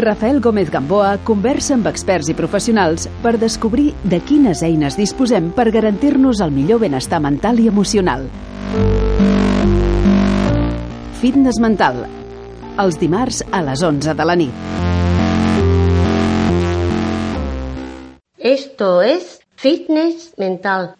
Rafael Gómez Gamboa conversa amb experts i professionals per descobrir de quines eines disposem per garantir-nos el millor benestar mental i emocional. Fitness mental. Els dimarts a les 11 de la nit. Esto es Fitness Mental.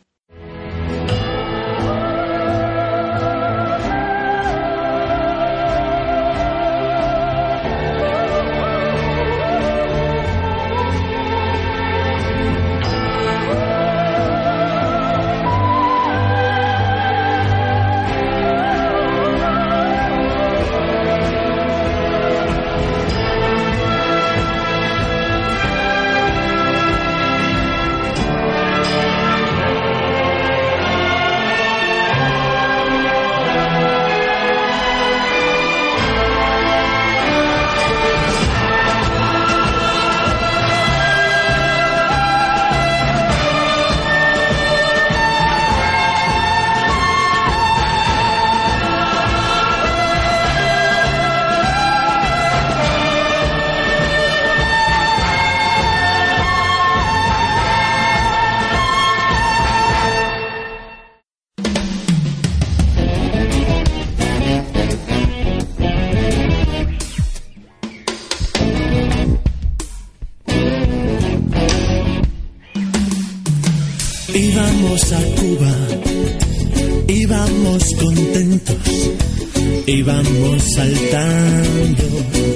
Saltando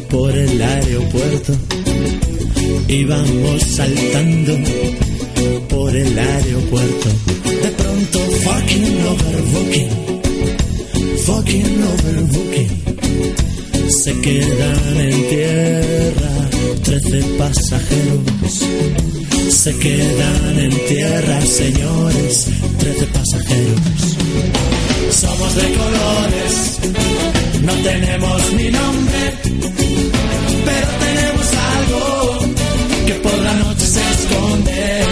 por el aeropuerto, íbamos saltando por el aeropuerto. De pronto, fucking overbooking, fucking overbooking. Se quedan en tierra trece pasajeros se quedan en tierra, señores, trece pasajeros. Somos de colores, no tenemos ni nombre, pero tenemos algo que por la noche se esconde.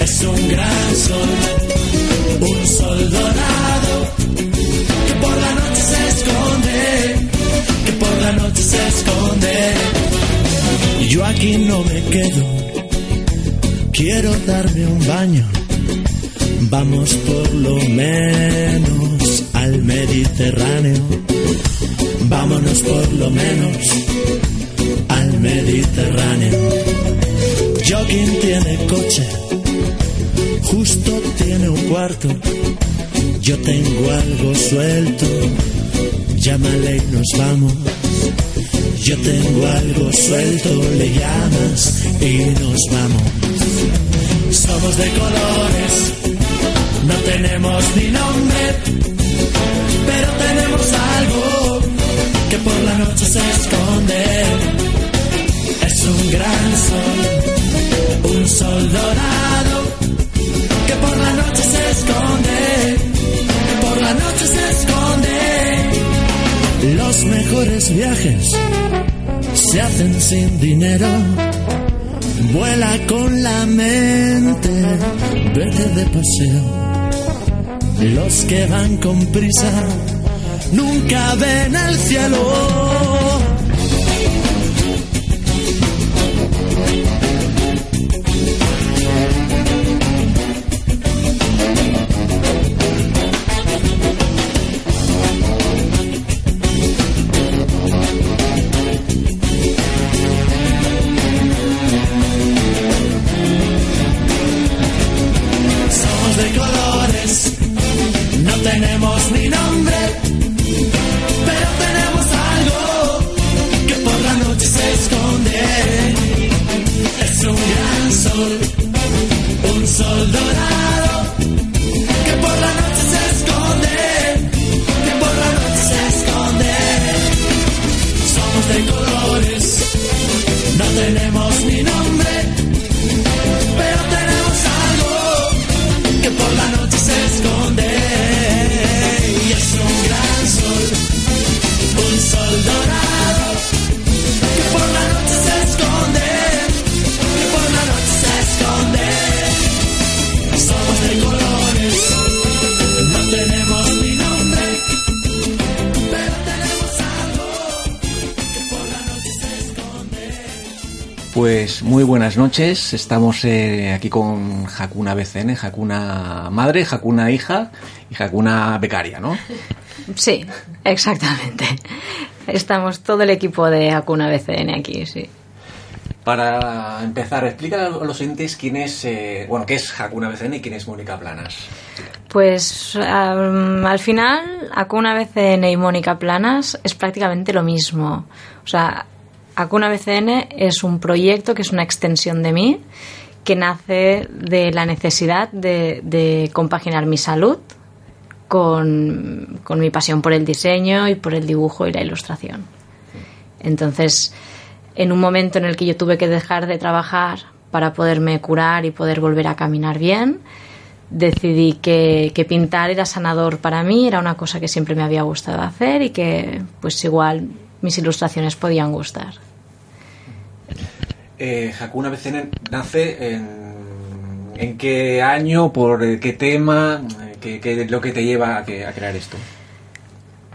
Es un gran sol, un sol dorado, que por la noche se esconde, que por la noche se esconde. Yo aquí no me quedo Quiero darme un baño. Vamos por lo menos al Mediterráneo. Vámonos por lo menos al Mediterráneo. Jogging tiene coche, justo tiene un cuarto. Yo tengo algo suelto, llámale y nos vamos. Yo tengo algo suelto, le llamas y nos vamos. Somos de colores, no tenemos ni nombre, pero tenemos algo que por la noche se esconde. Es un gran sol, un sol dorado, que por la noche se esconde, que por la noche se esconde. Los mejores viajes se hacen sin dinero. Vuela con la mente, vete de paseo. Los que van con prisa nunca ven el cielo. Pues muy buenas noches. Estamos eh, aquí con Hakuna BCN, Hakuna madre, Hakuna hija y Hakuna becaria, ¿no? Sí, exactamente. Estamos todo el equipo de Hakuna BCN aquí, sí. Para empezar, explica a los oyentes quién es, eh, bueno, qué es Hakuna BCN y quién es Mónica Planas. Pues um, al final, Hakuna BCN y Mónica Planas es prácticamente lo mismo. O sea, Hakuna BCN es un proyecto que es una extensión de mí, que nace de la necesidad de, de compaginar mi salud con, con mi pasión por el diseño y por el dibujo y la ilustración. Entonces, en un momento en el que yo tuve que dejar de trabajar para poderme curar y poder volver a caminar bien, decidí que, que, pintar era sanador para mí, era una cosa que siempre me había gustado hacer y que pues igual mis ilustraciones podían gustar. Eh, Hakuna BCN nace en, en, qué año, por qué tema, qué, qué es lo que te lleva a, que, a crear esto.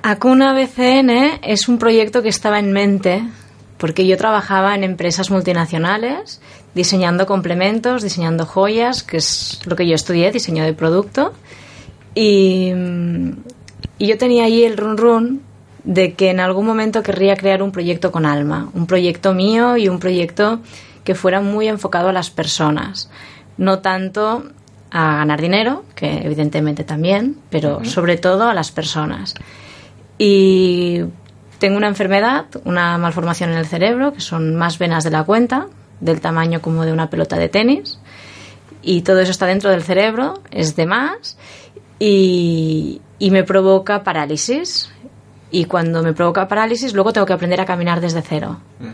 Hakuna BCN es un proyecto que estaba en mente porque yo trabajaba en empresas multinacionales diseñando complementos, diseñando joyas, que es lo que yo estudié, diseño de producto. Y, y yo tenía allí el run run de que en algún momento querría crear un proyecto con alma, un proyecto mío y un proyecto que fuera muy enfocado a las personas, no tanto a ganar dinero, que evidentemente también, pero uh -huh. sobre todo a las personas. Y tengo una enfermedad, una malformación en el cerebro, que son más venas de la cuenta, del tamaño como de una pelota de tenis, y todo eso está dentro del cerebro, es de más, y, y me provoca parálisis. Y cuando me provoca parálisis, luego tengo que aprender a caminar desde cero. Uh -huh.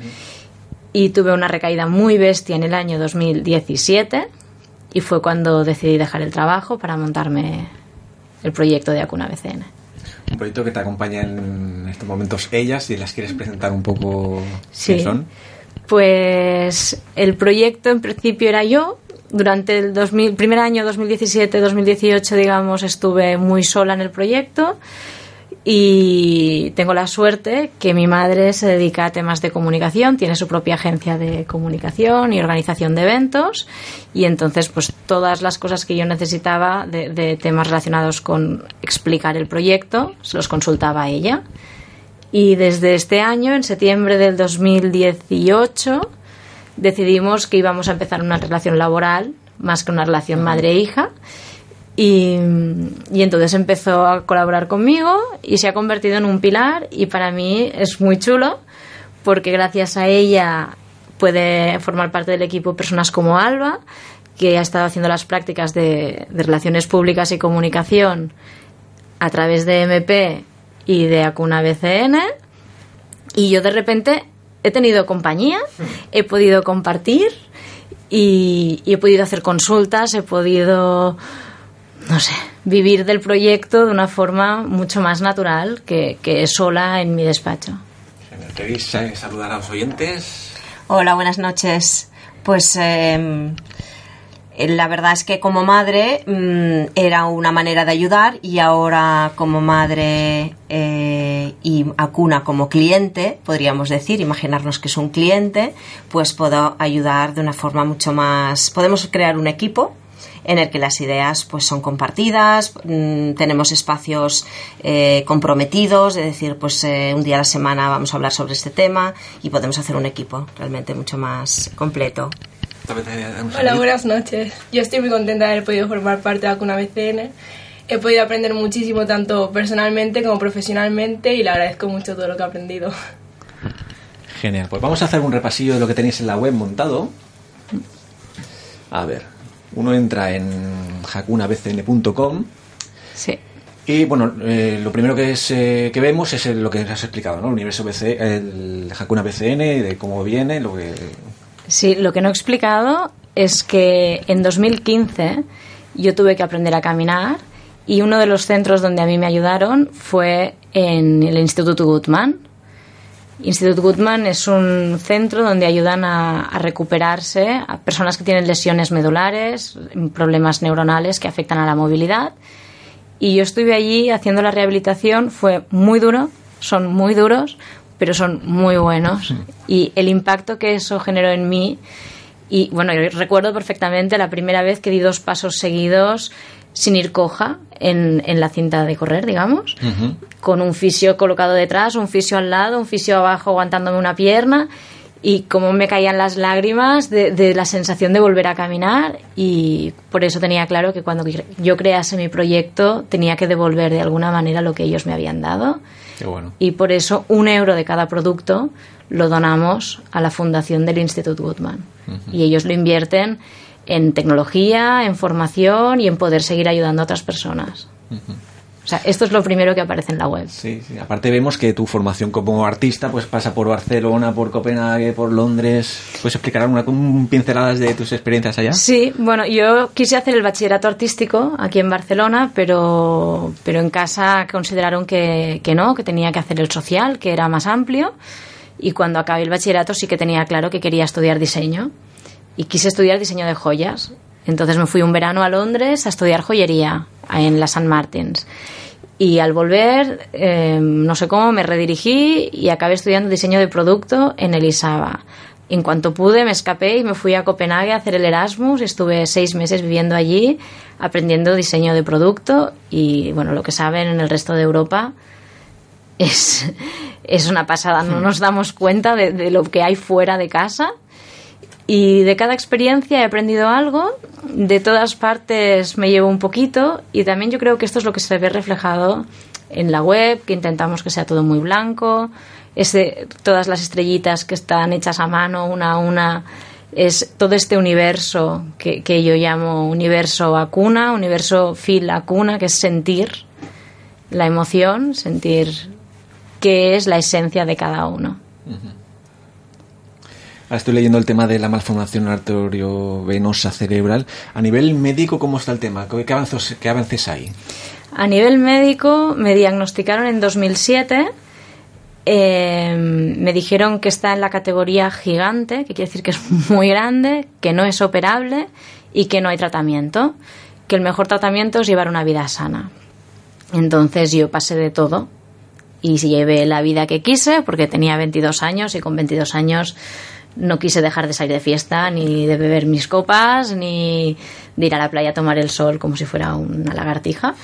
Y tuve una recaída muy bestia en el año 2017 y fue cuando decidí dejar el trabajo para montarme el proyecto de Acuna BCN. Un proyecto que te acompaña en estos momentos ellas y las quieres presentar un poco sí. qué son. Pues el proyecto en principio era yo. Durante el 2000, primer año 2017-2018, digamos, estuve muy sola en el proyecto y tengo la suerte que mi madre se dedica a temas de comunicación, tiene su propia agencia de comunicación y organización de eventos. Y entonces pues todas las cosas que yo necesitaba de, de temas relacionados con explicar el proyecto se los consultaba a ella. Y desde este año, en septiembre del 2018, decidimos que íbamos a empezar una relación laboral más que una relación madre-hija y, y, entonces empezó a colaborar conmigo y se ha convertido en un pilar y para mí es muy chulo porque gracias a ella puede formar parte del equipo personas como Alba, que ha estado haciendo las prácticas de, relaciones públicas y comunicación a través de MP y de Acuna BCN y yo de repente he tenido compañía, he podido compartir y, y he podido hacer consultas, he podido no sé, vivir del proyecto de una forma mucho más natural que, que sola en mi despacho. ¿Queréis saludar a los oyentes? Hola, buenas noches. Pues eh, la verdad es que como madre mmm, era una manera de ayudar y ahora como madre eh, y Acuna como cliente, podríamos decir, imaginarnos que es un cliente, pues puedo ayudar de una forma mucho más... Podemos crear un equipo en el que las ideas pues son compartidas, mmm, tenemos espacios eh, comprometidos, es decir, pues eh, un día a la semana vamos a hablar sobre este tema y podemos hacer un equipo realmente mucho más completo. Hola, buenas noches. Yo estoy muy contenta de haber podido formar parte de Acuna BCN. He podido aprender muchísimo tanto personalmente como profesionalmente y le agradezco mucho todo lo que he aprendido. Genial, pues vamos a hacer un repasillo de lo que tenéis en la web montado. A ver, uno entra en jacunabcn.com. Sí. Y bueno, eh, lo primero que, es, eh, que vemos es el, lo que has explicado, ¿no? El universo BC, el Hakuna BCN, de cómo viene, lo que. Sí, lo que no he explicado es que en 2015 yo tuve que aprender a caminar y uno de los centros donde a mí me ayudaron fue en el Instituto Gutmann. Instituto Gutmann es un centro donde ayudan a, a, recuperarse a personas que tienen lesiones medulares, problemas neuronales que afectan a la movilidad. Y yo estuve allí haciendo la rehabilitación, fue muy duro, son muy duros, pero son muy buenos. Y el impacto que eso generó en mí, y bueno, yo recuerdo perfectamente la primera vez que di dos pasos seguidos sin ir coja en, en la cinta de correr, digamos, con un fisio colocado detrás, un fisio al lado, un fisio abajo aguantándome una pierna y cómo me caían las lágrimas de, de, la sensación de volver a caminar y por eso tenía claro que cuando yo crease mi proyecto tenía que devolver de alguna manera lo que ellos me habían dado. Qué bueno. y por eso un euro de cada producto lo donamos a la fundación del Instituto Goodman y ellos lo invierten en tecnología, en formación y en poder seguir ayudando a otras personas. O sea, esto es lo primero que aparece en la web. Sí, sí. Aparte vemos que tu formación como artista pues pasa por Barcelona, por Copenhague, por Londres. ¿Puedes explicar alguna un pinceladas de tus experiencias allá? Sí, bueno, yo quise hacer el bachillerato artístico aquí en Barcelona, pero, pero en casa consideraron que, que no, que tenía que hacer el social, que era más amplio. Y cuando acabé el bachillerato sí que tenía claro que quería estudiar diseño y quise estudiar diseño de joyas. Entonces me fui un verano a Londres a estudiar joyería en la St. Martins. Y al volver, eh, no sé cómo, me redirigí y acabé estudiando diseño de producto en el ISABA. En cuanto pude, me escapé y me fui a Copenhague a hacer el Erasmus. Estuve seis meses viviendo allí, aprendiendo diseño de producto. Y bueno, lo que saben en el resto de Europa es, es una pasada. No nos damos cuenta de, de lo que hay fuera de casa y de cada experiencia he aprendido algo, de todas partes me llevo un poquito y también yo creo que esto es lo que se ve reflejado en la web, que intentamos que sea todo muy blanco, ese, todas las estrellitas que están hechas a mano una a una, es todo este universo que, yo llamo universo acuna, universo fil acuna, que es sentir la emoción, sentir qué es la esencia de cada uno. Ahora estoy leyendo el tema de la malformación arteriovenosa cerebral. A nivel médico, ¿cómo está el tema? ¿Qué avances, qué avances hay? A nivel médico, me diagnosticaron en 2007. Eh, me dijeron que está en la categoría gigante, que quiere decir que es muy grande, que no es operable y que no hay tratamiento. Que el mejor tratamiento es llevar una vida sana. Entonces yo pasé de todo y llevé la vida que quise porque tenía 22 años y con 22 años no quise dejar de salir de fiesta, ni de beber mis copas, ni de ir a la playa a tomar el sol como si fuera una lagartija.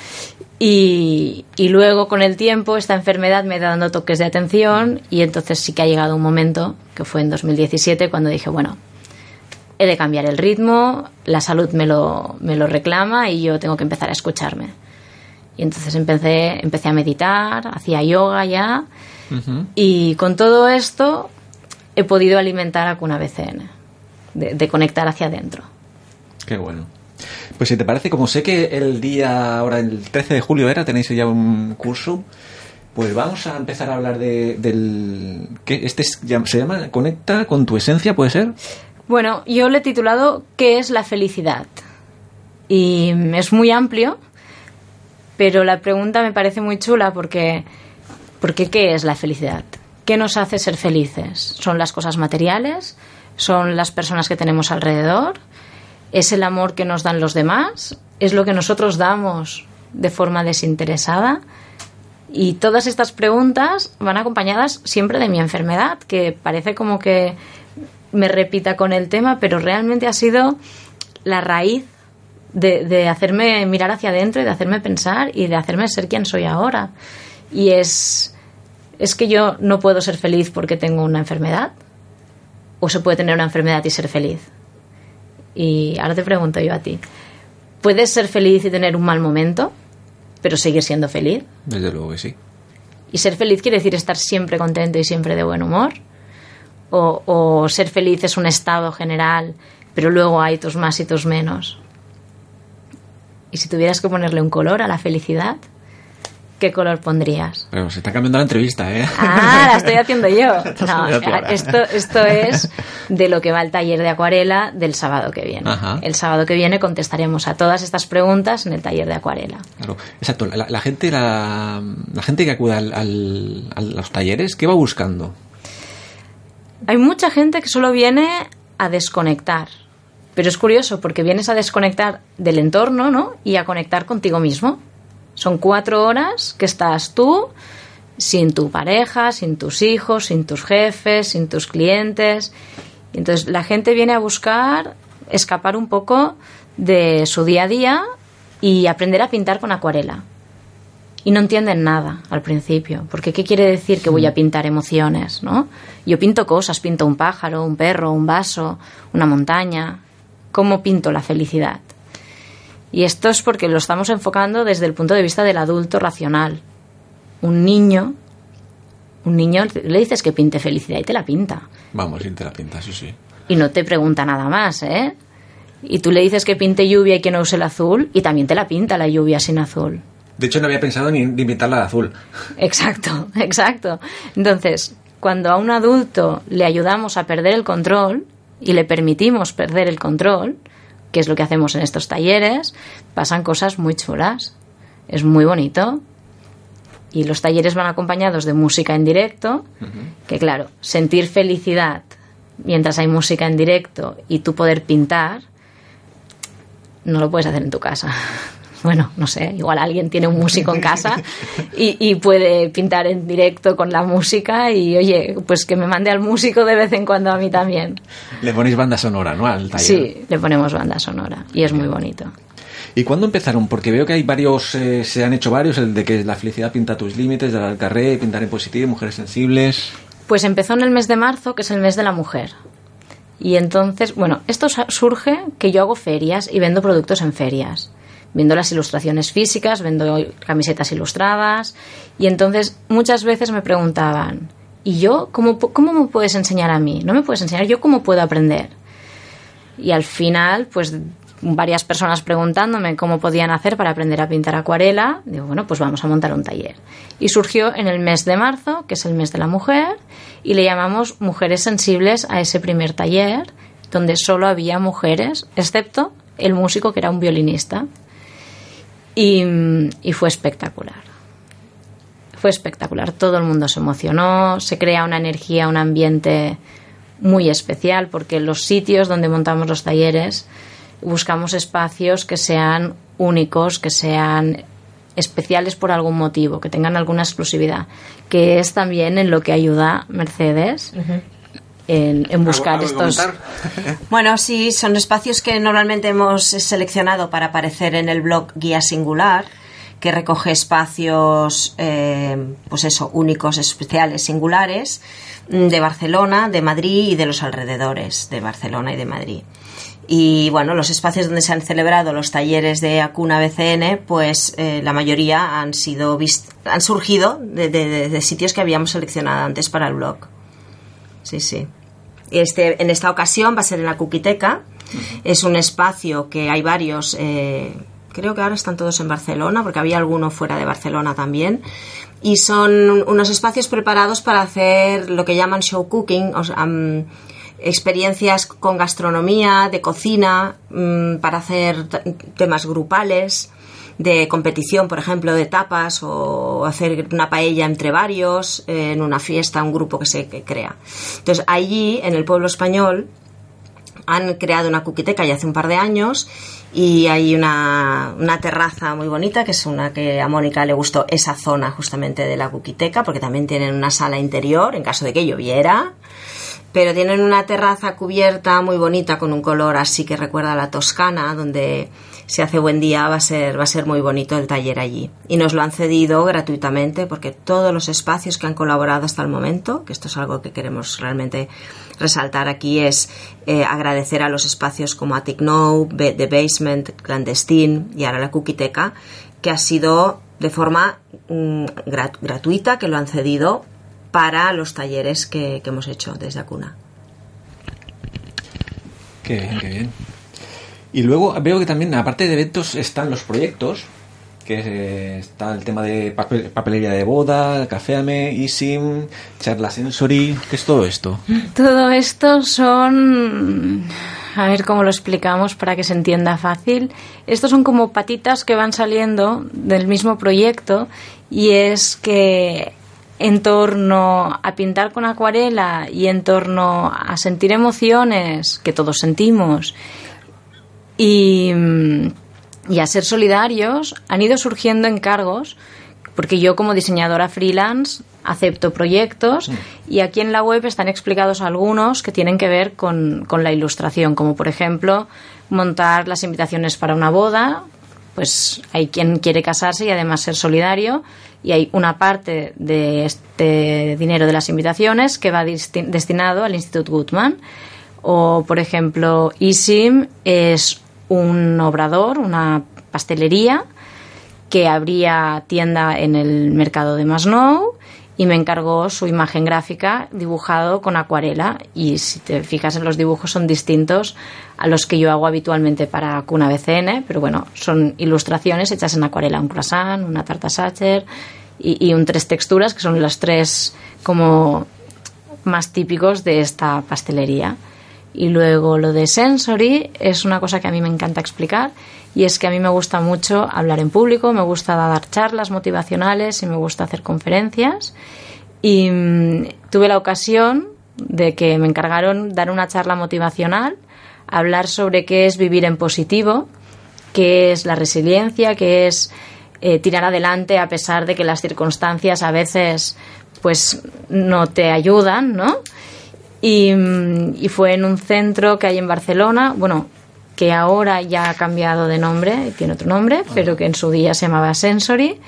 Y, y, luego, con el tiempo, esta enfermedad me ha dando toques de atención y entonces sí que ha llegado un momento, que fue en 2017, cuando dije, bueno, he de cambiar el ritmo, la salud me lo, me lo reclama y yo tengo que empezar a escucharme. Y entonces empecé, empecé a meditar, hacía yoga ya. Uh -huh. Y con todo esto he podido alimentar a Cuna BCN, de, de, conectar hacia adentro. Qué bueno. Pues si te parece, como sé que el día, ahora el 13 de julio era, tenéis ya un curso, pues vamos a empezar a hablar de, del... ¿qué? Este es, se llama Conecta con tu esencia, ¿puede ser? Bueno, yo le he titulado ¿Qué es la felicidad? Y es muy amplio, pero la pregunta me parece muy chula porque, porque ¿qué es la felicidad? ¿Qué nos hace ser felices? ¿Son las cosas materiales? ¿Son las personas que tenemos alrededor? ¿Es el amor que nos dan los demás? ¿Es lo que nosotros damos de forma desinteresada? Y todas estas preguntas van acompañadas siempre de mi enfermedad, que parece como que me repita con el tema, pero realmente ha sido la raíz de, hacerme mirar hacia adentro y de hacerme pensar y de hacerme ser quien soy ahora. Y es ¿Es que yo no puedo ser feliz porque tengo una enfermedad? ¿O se puede tener una enfermedad y ser feliz? Y ahora te pregunto yo a ti. ¿Puedes ser feliz y tener un mal momento, pero seguir siendo feliz? Desde luego que sí. ¿Y ser feliz quiere decir estar siempre contento y siempre de buen humor? ¿O, o ser feliz es un estado general, pero luego hay tus más y tus menos? ¿Y si tuvieras que ponerle un color a la felicidad? ¿Qué color pondrías? Pero se está cambiando la entrevista, ¿eh? Ah, la estoy haciendo yo. No, esto, esto es de lo que va el taller de acuarela del sábado que viene. Ajá. El sábado que viene contestaremos a todas estas preguntas en el taller de acuarela. Claro, exacto. La, la gente, la, la, gente que acude al, al, a los talleres, ¿qué va buscando? Hay mucha gente que solo viene a desconectar. Pero es curioso porque vienes a desconectar del entorno, ¿no? Y a conectar contigo mismo. Son cuatro horas que estás tú sin tu pareja, sin tus hijos, sin tus jefes, sin tus clientes. Y entonces la gente viene a buscar escapar un poco de su día a día y aprender a pintar con acuarela. Y no entienden nada al principio, porque ¿qué quiere decir que voy a pintar emociones? ¿no? Yo pinto cosas, pinto un pájaro, un perro, un vaso, una montaña. ¿Cómo pinto la felicidad? Y esto es porque lo estamos enfocando desde el punto de vista del adulto racional. Un niño, un niño le dices que pinte felicidad y te la pinta. Vamos, y te la pinta, sí, sí. Y no te pregunta nada más, ¿eh? Y tú le dices que pinte lluvia y que no use el azul y también te la pinta la lluvia sin azul. De hecho, no había pensado ni, ni pintarla de azul. Exacto, exacto. Entonces, cuando a un adulto le ayudamos a perder el control y le permitimos perder el control, que es lo que hacemos en estos talleres, pasan cosas muy chulas. Es muy bonito. Y los talleres van acompañados de música en directo, que claro, sentir felicidad mientras hay música en directo y tú poder pintar, no lo puedes hacer en tu casa. Bueno, no sé, igual alguien tiene un músico en casa y, y, puede pintar en directo con la música y oye, pues que me mande al músico de vez en cuando a mí también. Le ponéis banda sonora, ¿no? Al taller. Sí, le ponemos banda sonora y es muy bonito. ¿Y cuándo empezaron? Porque veo que hay varios, eh, se han hecho varios, el de que la felicidad pinta tus límites, del carré, pintar en positivo, mujeres sensibles. Pues empezó en el mes de marzo, que es el mes de la mujer. Y entonces, bueno, esto surge que yo hago ferias y vendo productos en ferias. Vendo las ilustraciones físicas, vendo camisetas ilustradas. Y entonces muchas veces me preguntaban, ¿y yo cómo, cómo me puedes enseñar a mí? ¿No me puedes enseñar? ¿Yo cómo puedo aprender? Y al final, pues varias personas preguntándome cómo podían hacer para aprender a pintar acuarela, digo, bueno, pues vamos a montar un taller. Y surgió en el mes de marzo, que es el mes de la mujer, y le llamamos Mujeres Sensibles a ese primer taller, donde solo había mujeres, excepto el músico que era un violinista. Y, y fue espectacular. Fue espectacular. Todo el mundo se emocionó, se crea una energía, un ambiente muy especial, porque los sitios donde montamos los talleres buscamos espacios que sean únicos, que sean especiales por algún motivo, que tengan alguna exclusividad, que es también en lo que ayuda Mercedes. En, en, buscar ¿Algo, algo estos. Bueno, sí, son espacios que normalmente hemos seleccionado para aparecer en el blog Guía Singular, que recoge espacios, eh, pues eso, únicos, especiales, singulares, de Barcelona, de Madrid y de los alrededores de Barcelona y de Madrid. Y bueno, los espacios donde se han celebrado los talleres de Acuna BCN, pues eh, la mayoría han sido han surgido de, de, de, sitios que habíamos seleccionado antes para el blog. Sí, sí. Este, en esta ocasión va a ser en la Cuquiteca. Uh -huh. Es un espacio que hay varios. Eh, creo que ahora están todos en Barcelona, porque había alguno fuera de Barcelona también. Y son unos espacios preparados para hacer lo que llaman show cooking, o sea, um, experiencias con gastronomía, de cocina, mmm, para hacer temas grupales, de competición, por ejemplo, de tapas o hacer una paella entre varios en una fiesta, un grupo que se crea. Entonces, allí, en el pueblo español, han creado una cuquiteca ya hace un par de años y hay una, una, terraza muy bonita que es una que a Mónica le gustó esa zona justamente de la cuquiteca porque también tienen una sala interior en caso de que lloviera pero tienen una terraza cubierta muy bonita con un color así que recuerda a la Toscana, donde si hace buen día va a ser va a ser muy bonito el taller allí y nos lo han cedido gratuitamente porque todos los espacios que han colaborado hasta el momento, que esto es algo que queremos realmente resaltar aquí es eh, agradecer a los espacios como Attic No, The Basement, Clandestine y ahora la Cuquiteca, que ha sido de forma mm, grat gratuita, que lo han cedido para los talleres que, que hemos hecho desde Acuna. Qué bien, qué bien. Y luego veo que también, aparte de eventos, están los proyectos, que eh, está el tema de papel, papelería de boda, caféame, eSIM, charla sensory, ¿qué es todo esto? Todo esto son... A ver cómo lo explicamos para que se entienda fácil. Estos son como patitas que van saliendo del mismo proyecto y es que en torno a pintar con acuarela y en torno a sentir emociones que todos sentimos y, y, a ser solidarios han ido surgiendo encargos porque yo como diseñadora freelance acepto proyectos y aquí en la web están explicados algunos que tienen que ver con, con la ilustración, como por ejemplo montar las invitaciones para una boda, pues hay quien quiere casarse y además ser solidario y hay una parte de este dinero de las invitaciones que va destinado al Instituto Gutmann. O, por ejemplo, Isim es un obrador, una pastelería que abría tienda en el mercado de Masnou y me encargó su imagen gráfica dibujado con acuarela y si te fijas en los dibujos son distintos a los que yo hago habitualmente para Cuna BCN, pero bueno, son ilustraciones hechas en acuarela, un croissant, una tarta sacher y, un tres texturas que son las tres como más típicos de esta pastelería. Y luego lo de sensory es una cosa que a mí me encanta explicar y es que a mí me gusta mucho hablar en público, me gusta dar charlas motivacionales y me gusta hacer conferencias. Y mm, tuve la ocasión de que me encargaron dar una charla motivacional, hablar sobre qué es vivir en positivo, qué es la resiliencia, qué es eh, tirar adelante a pesar de que las circunstancias a veces pues no te ayudan, ¿no? Y, mm, y fue en un centro que hay en Barcelona, bueno, que ahora ya ha cambiado de nombre, tiene otro nombre, pero que en su día se llamaba Sensory.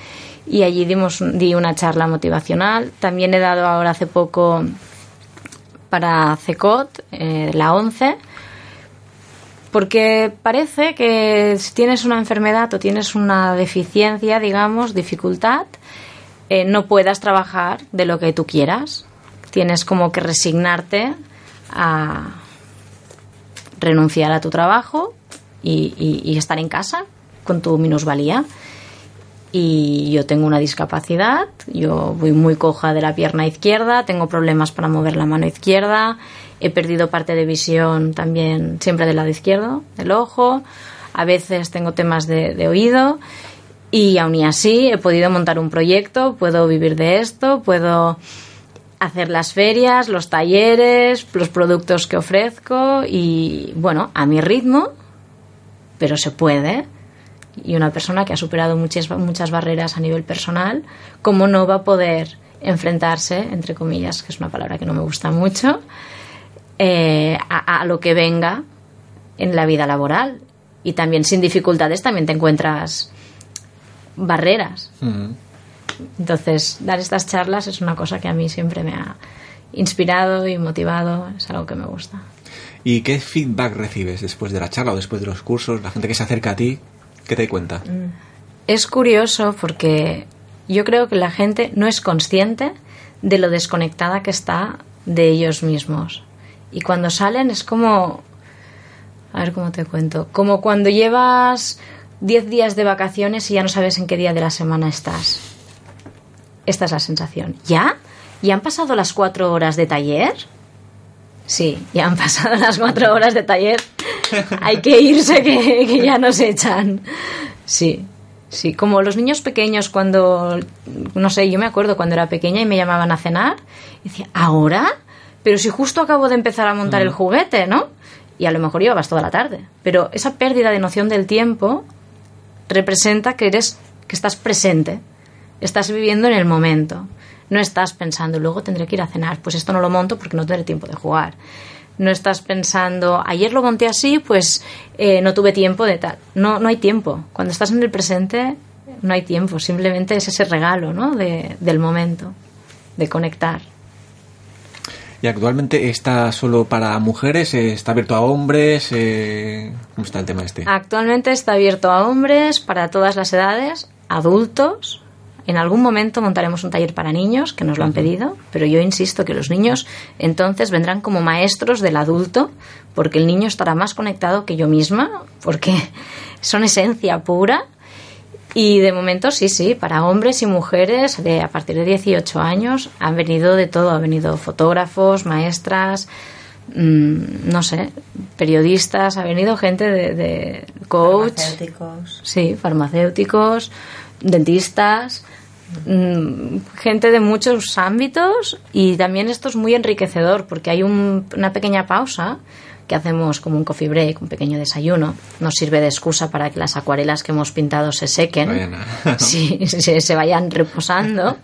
Y allí dimos, di una charla motivacional. También he dado ahora hace poco para CECOT, eh, la 11, porque parece que si tienes una enfermedad o tienes una deficiencia, digamos, dificultad, eh, no puedas trabajar de lo que tú quieras. Tienes como que resignarte a, renunciar a tu trabajo y, estar en casa con tu minusvalía. Y yo tengo una discapacidad, yo voy muy coja de la pierna izquierda, tengo problemas para mover la mano izquierda, he perdido parte de visión también siempre del lado izquierdo del ojo, a veces tengo temas de, oído y aún y así he podido montar un proyecto, puedo vivir de esto, puedo hacer las ferias, los talleres, los productos que ofrezco y bueno, a mi ritmo, pero se puede. Y una persona que ha superado muchas, muchas barreras a nivel personal, ¿cómo no va a poder enfrentarse, entre comillas, que es una palabra que no me gusta mucho, eh, a, lo que venga en la vida laboral? Y también sin dificultades también te encuentras barreras. Mm. Entonces, dar estas charlas es una cosa que a mí siempre me ha inspirado y motivado, es algo que me gusta. ¿Y qué feedback recibes después de la charla o después de los cursos? La gente que se acerca a ti, ¿qué te cuenta? Mm. Es curioso porque yo creo que la gente no es consciente de lo desconectada que está de ellos mismos. Y cuando salen es como... A ver cómo te cuento. Como cuando llevas 10 días de vacaciones y ya no sabes en qué día de la semana estás esta es la sensación. ¿Ya? ¿Ya han pasado las cuatro horas de taller? Sí, ya han pasado las cuatro horas de taller. Hay que irse que, que ya nos echan. Sí, sí. Como los niños pequeños cuando, no sé, yo me acuerdo cuando era pequeña y me llamaban a cenar. Y decía, ¿ahora? Pero si justo acabo de empezar a montar el mm. juguete, ¿no? Y a lo mejor llevabas toda la tarde. Pero esa pérdida de noción del tiempo representa que eres, que estás presente Estás viviendo en el momento. No estás pensando, luego tendré que ir a cenar, pues esto no lo monto porque no tendré tiempo de jugar. No estás pensando, ayer lo monté así, pues eh, no tuve tiempo de tal. No, no hay tiempo. Cuando estás en el presente, no hay tiempo. Simplemente es ese regalo ¿no? de, del momento, de conectar. ¿Y actualmente está solo para mujeres? ¿Está abierto a hombres? Eh, ¿Cómo está el tema este? Actualmente está abierto a hombres, para todas las edades, adultos, en algún momento montaremos un taller para niños, que nos lo han pedido, pero yo insisto que los niños entonces vendrán como maestros del adulto, porque el niño estará más conectado que yo misma, porque son esencia pura. Y de momento sí, sí, para hombres y mujeres de a partir de 18 años han venido de todo, han venido fotógrafos, maestras, mm, no sé, periodistas, ha venido gente de, de coach, farmacéuticos. sí, farmacéuticos, dentistas, mm, gente de muchos ámbitos y también esto es muy enriquecedor porque hay una pequeña pausa que hacemos como un coffee break, un pequeño desayuno. Nos sirve de excusa para que las acuarelas que hemos pintado se sequen, sí, se, se vayan reposando.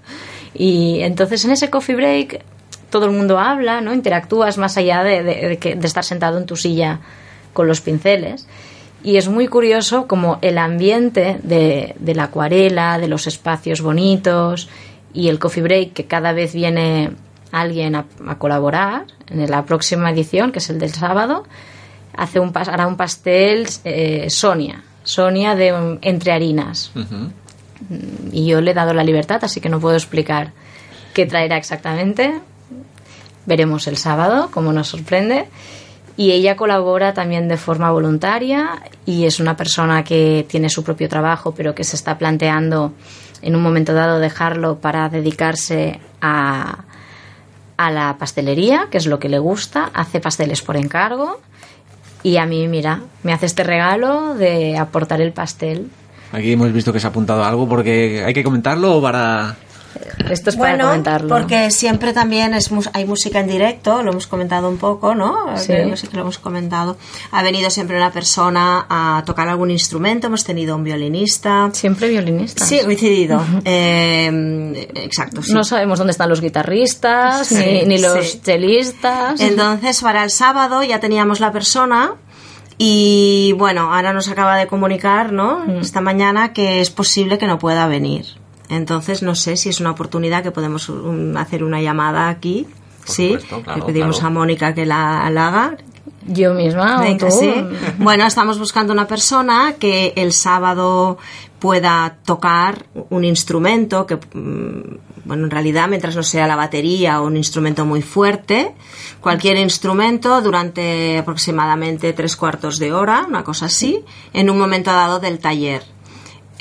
Y entonces en ese coffee break todo el mundo habla, ¿no? Interactúas más allá de, de, de estar sentado en tu silla con los pinceles. Y es muy curioso como el ambiente de, de, la acuarela, de los espacios bonitos y el coffee break, que cada vez viene alguien a, a colaborar en la próxima edición, que es el del sábado, hace un, hará un pastel eh, Sonia, Sonia de um, Entre Harinas. Uh -huh. Y yo le he dado la libertad, así que no puedo explicar qué traerá exactamente. Veremos el sábado cómo nos sorprende y ella colabora también de forma voluntaria y es una persona que tiene su propio trabajo pero que se está planteando en un momento dado dejarlo para dedicarse a, a la pastelería, que es lo que le gusta, hace pasteles por encargo y a mí, mira, me hace este regalo de aportar el pastel. Aquí hemos visto que se ha apuntado algo porque hay que comentarlo para... Esto es para bueno, comentarlo. porque siempre también es hay música en directo, lo hemos comentado un poco, ¿no? Sí. sí que lo hemos comentado. Ha venido siempre una persona a tocar algún instrumento, hemos tenido un violinista. Siempre violinista. Sí, coincidido. Uh -huh. eh, exacto. Sí. No sabemos dónde están los guitarristas, sí, ni, ni, los chelistas. Entonces, para el sábado ya teníamos la persona. Y bueno, ahora nos acaba de comunicar, ¿no? Mm. Esta mañana que es posible que no pueda venir. Entonces, no sé si es una oportunidad que podemos um, hacer una llamada aquí. Por sí, supuesto, claro, le pedimos claro. a Mónica que la, la haga. Yo misma. Venga, ¿o tú? sí. Bueno, estamos buscando una persona que el sábado pueda tocar un instrumento que, mm, bueno, en realidad, mientras no sea la batería o un instrumento muy fuerte, cualquier instrumento durante aproximadamente tres cuartos de hora, una cosa así, en un momento dado del taller.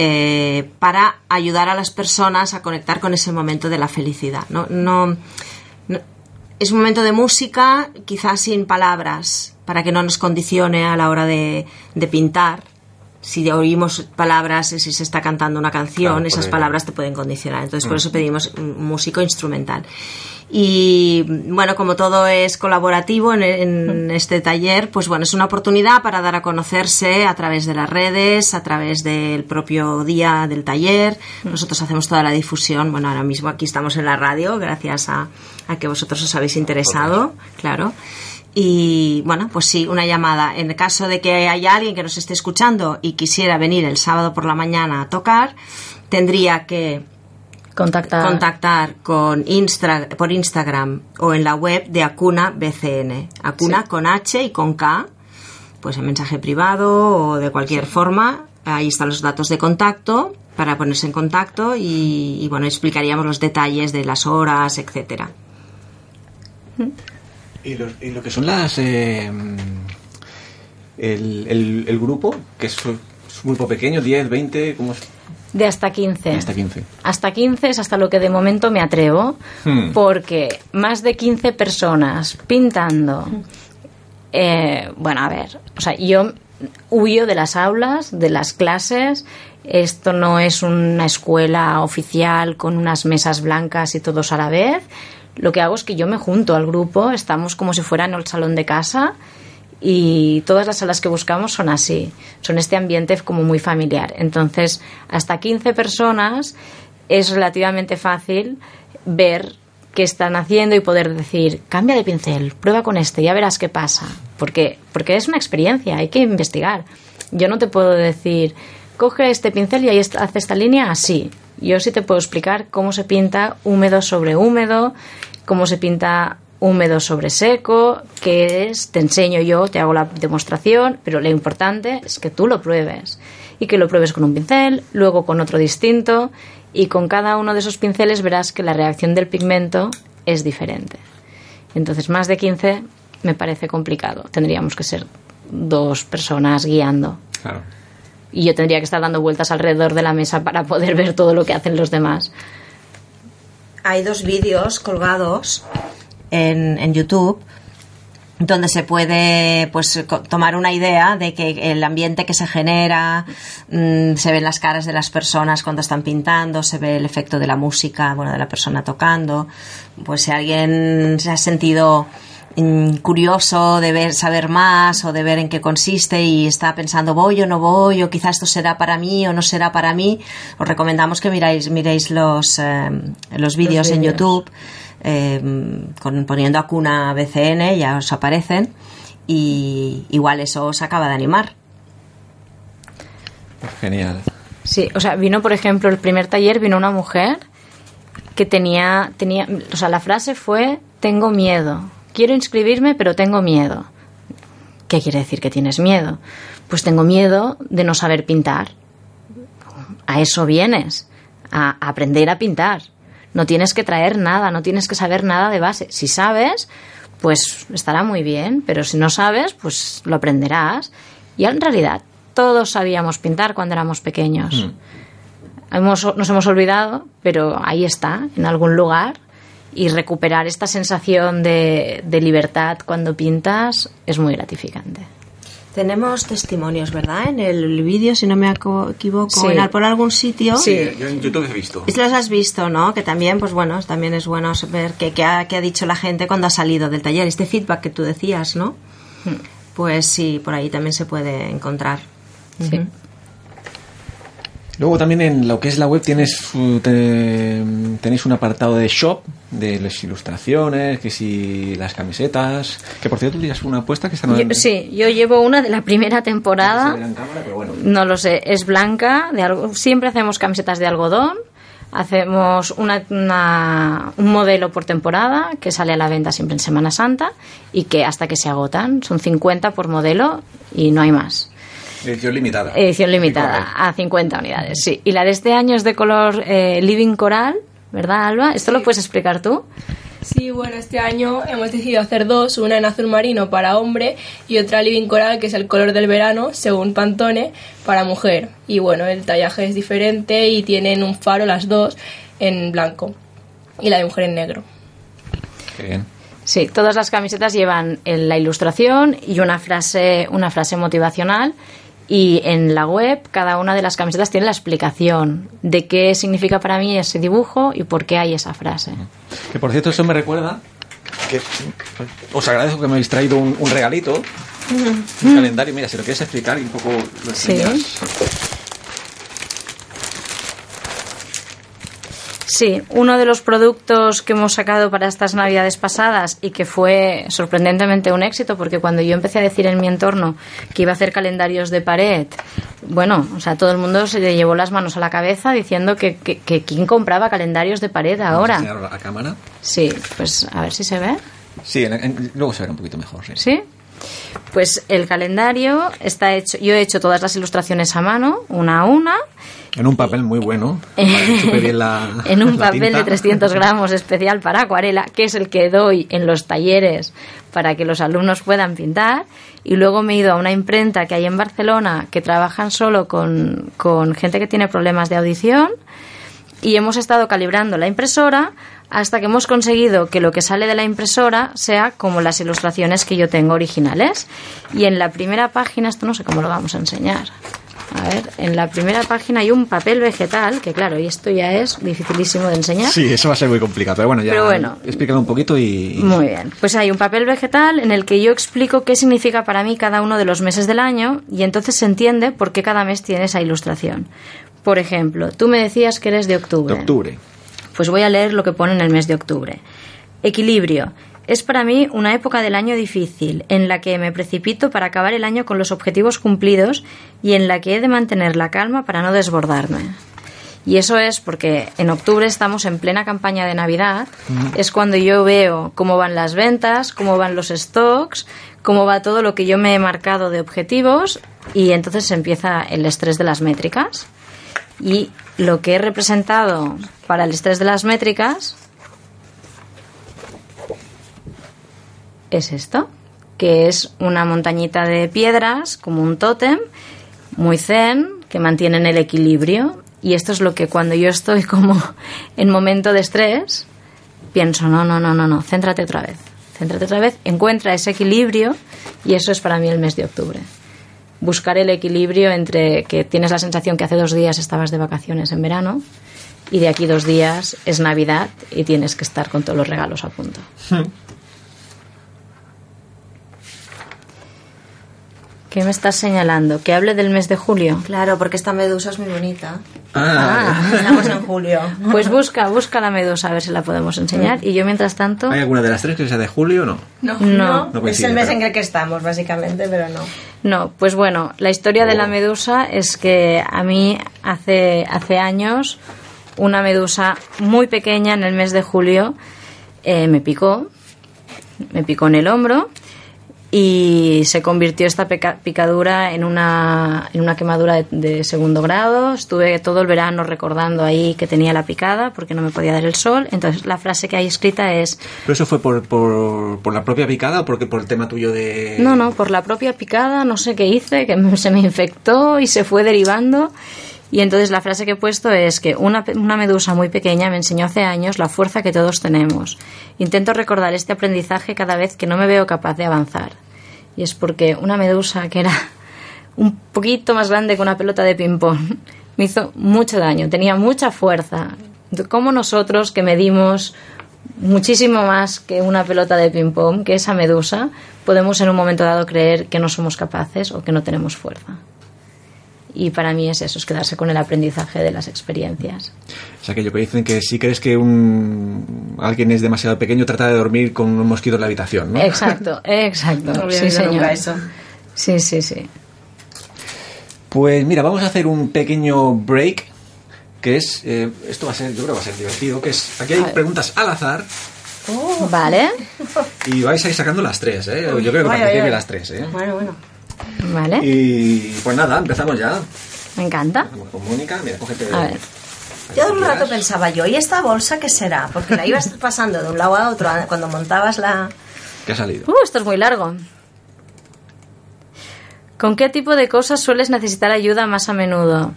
Eh, para ayudar a las personas a conectar con ese momento de la felicidad. No, es un momento de música, quizás sin palabras, para que no nos condicione a la hora de pintar. Si oímos palabras, si se está cantando una canción, Claro, esas palabras te pueden condicionar. Entonces, por Mm. eso pedimos un músico instrumental. Y bueno, como todo es colaborativo en, en este taller, pues bueno, es una oportunidad para dar a conocerse a través de las redes, a través del propio día del taller. Nosotros hacemos toda la difusión. Bueno, ahora mismo aquí estamos en la radio, gracias a, a que vosotros os habéis interesado, claro. Y bueno, pues sí, una llamada. En el caso de que haya alguien que nos esté escuchando y quisiera venir el sábado por la mañana a tocar, tendría que Contactar. contactar con Instra- por Instagram o en la web de Acuna BCN. Acuna Sí. con H y con K, pues en mensaje privado o de cualquier forma. Ahí están los datos de contacto para ponerse en contacto y, y, bueno, explicaríamos los detalles de las horas, etcétera. Y, los- y lo que son las... eh, el, el- el grupo, que es, es un grupo pequeño, 10, 20, ¿cómo es? De hasta 15. Hasta 15. Hasta 15 es hasta lo que de momento me atrevo, Hmm. porque más de 15 personas pintando. eh, bueno, a ver, o sea, yo huyo de las aulas, de las clases. Esto no es una escuela oficial con unas mesas blancas y todos a la vez. Lo que hago es que yo me junto al grupo, estamos como si fuera en el salón de casa y todas las salas que buscamos son así, son este ambiente como muy familiar. Entonces, hasta 15 personas es relativamente fácil ver qué están haciendo y poder decir, cambia de pincel, prueba con este, ya verás qué pasa. Porque, porque es una experiencia, hay que investigar. Yo no te puedo decir, coge este pincel y ahí haz esta línea así. Yo sí te puedo explicar cómo se pinta húmedo sobre húmedo, cómo se pinta húmedo sobre seco, qué es, te enseño yo, te hago la demostración, pero lo importante es que tú lo pruebes y que lo pruebes con un pincel, luego con otro distinto y con cada uno de esos pinceles verás que la reacción del pigmento es diferente. Entonces, más de 15 me parece complicado. Tendríamos que ser dos personas guiando. Claro. Y yo tendría que estar dando vueltas alrededor de la mesa para poder ver todo lo que hacen los demás. Hay dos vídeos colgados en, en YouTube donde se puede pues tomar una idea de que el ambiente que se genera mm, se ven las caras de las personas cuando están pintando se ve el efecto de la música bueno de la persona tocando. Pues si alguien se ha sentido curioso de ver, saber más o de ver en qué consiste y está pensando voy o no voy o quizás esto será para mí o no será para mí, os recomendamos que miráis, miréis los, eh, los vídeos en. YouTube eh, con, poniendo Acuna BCN, ya os aparecen y igual eso os acaba de animar. Genial. Sí, o sea, vino, por ejemplo, el primer taller, vino una mujer que tenía, tenía, o sea, la frase fue, tengo miedo, quiero inscribirme, pero tengo miedo. ¿Qué quiere decir que tienes miedo? Pues tengo miedo de no saber pintar. A eso vienes, a aprender a pintar. No tienes que traer nada, no tienes que saber nada de base. Si sabes, pues estará muy bien, pero si no sabes, pues lo aprenderás. Y en realidad todos sabíamos pintar cuando éramos pequeños. Hemos- nos hemos olvidado, pero ahí está, en algún lugar. Y recuperar esta sensación de, de libertad cuando pintas es muy gratificante. Tenemos testimonios, ¿verdad? En el vídeo, si no me aco- equivoco, Sí. en, por algún sitio. Sí. Yo en YouTube he visto. Y Los has visto, ¿no? Que también, pues bueno, también es bueno ver qué, qué ha, qué ha dicho la gente cuando ha salido del taller. Este feedback que tú decías, ¿no? Pues sí, por ahí también se puede encontrar. Sí. Luego también en lo que es la web tienes te- tenéis un apartado de shop, de las ilustraciones, que si las camisetas, que por cierto tú tienes una apuesta que está Yo- sí, yo llevo una de la primera temporada. cámara, pero bueno. No lo sé, es blanca, de algo, siempre hacemos camisetas de algodón, hacemos una, una- un modelo por temporada que sale a la venta siempre en Semana Santa y que hasta que se agotan, son 50 por modelo y no hay más. Edición limitada. Edición limitada a 50 unidades, sí. Y la de este año es de color eh, living coral, ¿verdad Alba? ¿Esto lo puedes explicar tú? Sí, bueno, este año hemos decidido hacer dos, una en azul marino para hombre y otra living coral, que es el color del verano, según Pantone, para mujer. Y bueno, el tallaje es diferente y tienen un faro las dos en blanco y la de mujer en negro. Qué bien. Sí, todas las camisetas llevan eh, la ilustración y una frase, una frase motivacional. Y en la web, cada una de las camisetas tiene la explicación de qué significa para mí ese dibujo y por qué hay esa frase. Que por cierto, eso me recuerda que os agradezco que me habéis traído un, un regalito, un calendario. Mira, si lo quieres explicar y un poco lo Sí. Sí, uno de los productos que hemos sacado para estas navidades pasadas y que fue sorprendentemente un éxito, porque cuando yo empecé a decir en mi entorno que iba a hacer calendarios de pared, bueno, o sea, todo el mundo se le llevó las manos a la cabeza diciendo que, que, que quién compraba calendarios de pared ahora. a cámara. Sí, pues a ver si se ve. Sí, en- en- luego se verá un poquito mejor. Sí. ¿Sí? Pues el calendario está hecho, yo he hecho todas las ilustraciones a mano, una a una, En un papel muy bueno. la, en un papel tinta. de 300 gramos especial para acuarela, que es el que doy en los talleres para que los alumnos puedan pintar. Y luego me he ido a una imprenta que hay en Barcelona que trabajan solo con, con gente que tiene problemas de audición y hemos estado calibrando la impresora hasta que hemos conseguido que lo que sale de la impresora sea como las ilustraciones que yo tengo originales. Y en la primera página, esto no sé cómo lo vamos a enseñar. A ver, en la primera página hay un papel vegetal, que claro, y esto ya es dificilísimo de enseñar. Sí, eso va a ser muy complicado. Pero bueno, ya Pero bueno. explícalo un poquito y... y- Muy bien. Pues hay un papel vegetal en el que yo explico qué significa para mí cada uno de los meses del año y entonces se entiende por qué cada mes tiene esa ilustración. Por ejemplo, tú me decías que eres de octubre. de octubre. Pues voy a leer lo que pone en el mes de octubre. Equilibrio. Es para mí una época del año difícil, en la que me precipito para acabar el año con los objetivos cumplidos y en la que he de mantener la calma para no desbordarme. Y eso es porque en octubre estamos en plena campaña de Navidad, es cuando yo veo cómo van las ventas, cómo van los stocks, cómo va todo lo que yo me he marcado de objetivos y entonces empieza el estrés de las métricas. Y lo que he representado para el estrés de las métricas es esto, que es una montañita de piedras, como un tótem, muy zen, que mantienen el equilibrio. Y esto es lo que cuando yo estoy como en momento de estrés, pienso, no, no, no, no, no, céntrate otra vez. Céntrate otra vez, encuentra ese equilibrio y eso es para mí el mes de octubre. Buscar el equilibrio entre que tienes la sensación que hace dos días estabas de vacaciones en verano y de aquí dos días es Navidad y tienes que estar con todos los regalos a punto. ¿Qué me estás señalando? ¿Que hable del mes de julio? Claro, porque esta medusa es muy bonita. Ah, Estamos en julio. Pues busca, busca la medusa a ver si la podemos enseñar. Y yo mientras tanto... ¿hay alguna de las tres que sea de julio o no? No. No. No es el mes pero- en el que estamos, básicamente, pero no. No, pues bueno, la historia de la Oh. medusa es que a mí hace, hace años una medusa muy pequeña en el mes de julio eh, me picó, me picó en el hombro y se convirtió esta picadura en una, en una quemadura de, de segundo grado. Estuve todo el verano recordando ahí que tenía la picada porque no me podía dar el sol. Entonces la frase que hay escrita es ¿Pero eso fue por, por, por la propia picada o porque por el tema tuyo de...? No, no, por la propia picada, no sé qué hice, que me- se me infectó y se fue derivando. Y entonces la frase que he puesto es que una, una medusa muy pequeña me enseñó hace años la fuerza que todos tenemos. Intento recordar este aprendizaje cada vez que no me veo capaz de avanzar. Y es porque una medusa que era un poquito más grande que una pelota de ping-pong me hizo mucho daño, tenía mucha fuerza. Como nosotros que medimos muchísimo más que una pelota de ping-pong, que esa medusa, podemos en un momento dado creer que no somos capaces o que no tenemos fuerza. Y para mí es eso, es quedarse con el aprendizaje de las experiencias. Es aquello que dicen que si crees que un alguien es demasiado pequeño, trata de dormir con un mosquito en la habitación, ¿no? Exacto, exacto. No sí, señor. eso. Sí, sí, sí. Pues mira, vamos a hacer un pequeño break, que es... eh, esto va a ser, yo creo que va a ser divertido, que es... Aquí hay preguntas al azar Vale, y vais a ir sacando las tres, ¿eh? Yo creo que vaya. las tres, ¿eh? Bueno, bueno. Vale. Y pues nada, empezamos ya. Me encanta. Empezamos con Mónica, mira, cógete... A ver. Yo un rato pensaba yo, ¿y esta bolsa qué será? Porque la ibas pasando de un lado a otro cuando montabas la... ¿Qué ha salido? Uh, esto es muy largo. ¿Con qué tipo de cosas sueles necesitar ayuda más a menudo?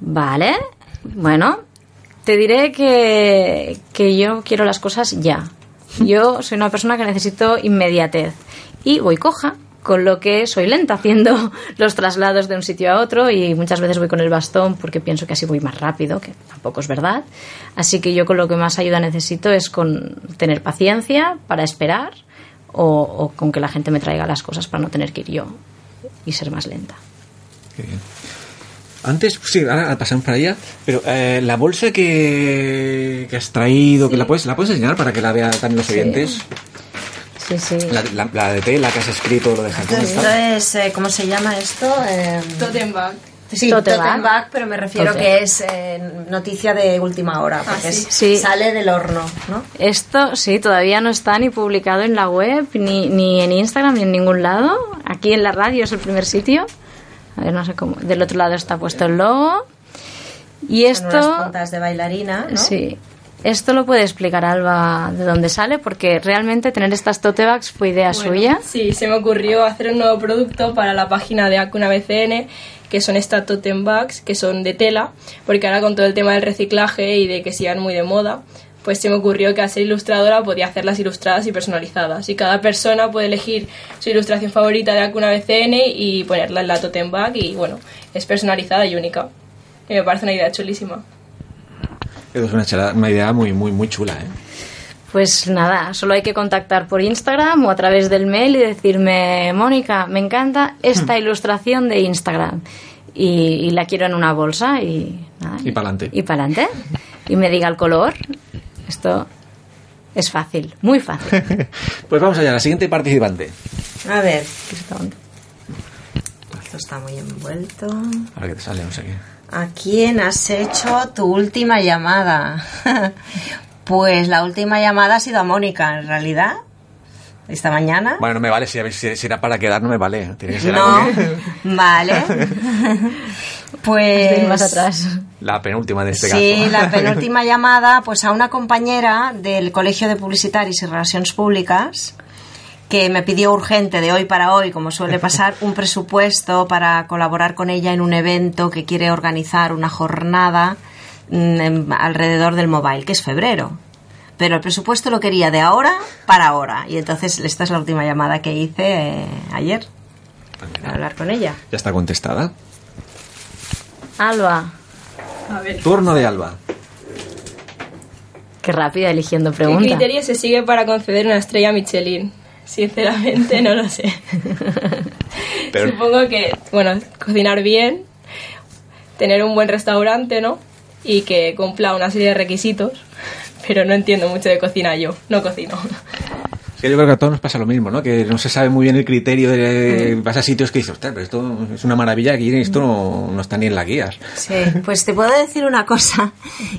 Vale, bueno, te diré que, que yo quiero las cosas ya. Yo soy una persona que necesito inmediatez y voy coja, con lo que soy lenta haciendo los traslados de un sitio a otro y muchas veces voy con el bastón porque pienso que así voy más rápido, que tampoco es verdad. Así que yo con lo que más ayuda necesito es con tener paciencia para esperar o, o con que la gente me traiga las cosas para no tener que ir yo y ser más lenta. Qué bien. Antes, sí, ahora pasamos para allá, pero eh, la bolsa que, que has traído, que la puedes, la puedes enseñar para que la vean también los oyentes. Sí, sí. La, la- la de tela que has escrito, lo de Japón. Esto es, eh, ¿cómo se llama esto? Eh, Totem bag. Sí, Tote totem bag. pero me refiero Tote. que es eh, noticia de última hora, porque sí. es- Sí. sale del horno, ¿no? Esto sí, todavía no está ni publicado en la web, ni, ni en Instagram, ni en ningún lado. Aquí en la radio es el primer sitio. A ver, no sé cómo. Del otro lado está puesto el logo. Y Son unas esto. puntas de bailarina, ¿no? Sí. Esto lo puede explicar Alba de dónde sale, porque realmente tener estas tote bags fue idea Bueno, suya. Sí, se me ocurrió hacer un nuevo producto para la página de Acuna BCN, que son estas totem bags, que son de tela, porque ahora con todo el tema del reciclaje y de que sigan muy de moda, pues se me ocurrió que al ser ilustradora podía hacerlas ilustradas y personalizadas. Y cada persona puede elegir su ilustración favorita de Acuna BCN y ponerla en la totem bag y bueno, es personalizada y única. Y me parece una idea chulísima. Es una, chela- una idea muy, muy, muy chula, ¿eh? Pues nada, solo hay que contactar por Instagram o a través del mail y decirme, Mónica, me encanta esta ilustración de Instagram y, y la quiero en una bolsa y nada. Y pa'lante. Y para adelante. Y me diga el color. Esto es fácil, muy fácil. Pues vamos allá, la siguiente participante. A ver, Esto- esto está muy envuelto. Ahora que te sale, no sé qué. ¿A quién has hecho tu última llamada? pues la última llamada ha sido a Mónica, en realidad. Esta mañana. Bueno, no me vale, si, si- si era para quedar no me vale. Tiene que ser No, algo que- vale. pues. más atrás. La penúltima de este Sí, caso. la penúltima llamada, pues a una compañera del Colegio de Publicitaris y Relaciones Públicas que me pidió urgente de hoy para hoy, como suele pasar, un presupuesto para colaborar con ella en un evento que quiere organizar una jornada mm, alrededor del mobile, que es febrero. Pero el presupuesto lo quería de ahora para ahora. Y entonces esta es la última llamada que hice eh, ayer para hablar con ella. Ya está contestada. Alba, A ver. Turno de Alba. qué rápida eligiendo ¿Qué preguntas. criterio se sigue para conceder una estrella Michelin? Sinceramente no lo sé. Pero- Supongo que, bueno, cocinar bien, tener un buen restaurante, ¿no? Y que cumpla una serie de requisitos. Pero no entiendo mucho de cocina yo, no cocino. Que yo creo que a todos nos pasa lo mismo, ¿no? Que no se sabe muy bien el criterio de... Vas a sitios que dices, pero esto es una maravilla, aquí esto no, no está ni en las guías. Sí, pues te puedo decir una cosa.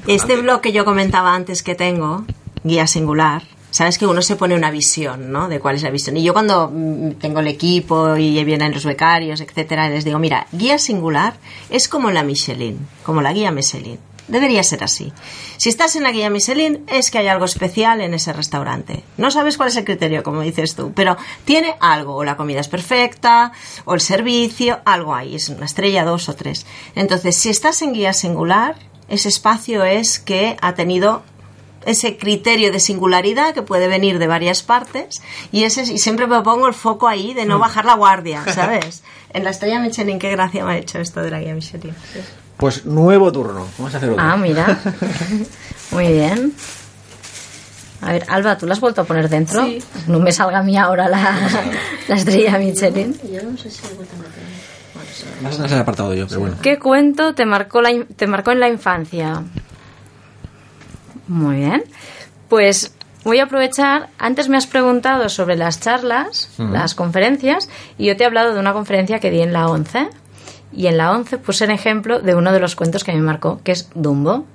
Este blog que yo comentaba antes que tengo, Guía Singular, sabes que uno se pone una visión, ¿no? De cuál es la visión. Y yo cuando mm, tengo el equipo y vienen los becarios, etcétera, les digo, mira, Guía Singular es como la Michelin, como la guía Michelin. Debería ser así. Si estás en la guía Michelin es que hay algo especial en ese restaurante. No sabes cuál es el criterio, como dices tú, pero tiene algo. O la comida es perfecta, o el servicio, algo hay. Es una estrella, dos o tres. Entonces, si estás en guía singular, ese espacio es que ha tenido ese criterio de singularidad que puede venir de varias partes y ese y siempre me pongo el foco ahí de no bajar la guardia, ¿sabes? En la estrella Michelin, qué gracia me ha hecho esto de la guía Michelin. Sí. Pues nuevo turno. Vamos a hacer otro. Ah, mira. Muy bien. A ver, Alba, ¿tú la has vuelto a poner dentro? Sí. No me salga a mí ahora la, la estrella Michelin. Más atrás he apartado yo, pero bueno. ¿Qué cuento te marcó, la te marcó en la infancia? Muy bien. Pues voy a aprovechar. Antes me has preguntado sobre las charlas, las conferencias, y yo te he hablado de una conferencia que di en la 11. Y en la 11 puse el ejemplo de uno de los cuentos que me marcó, que es Dumbo.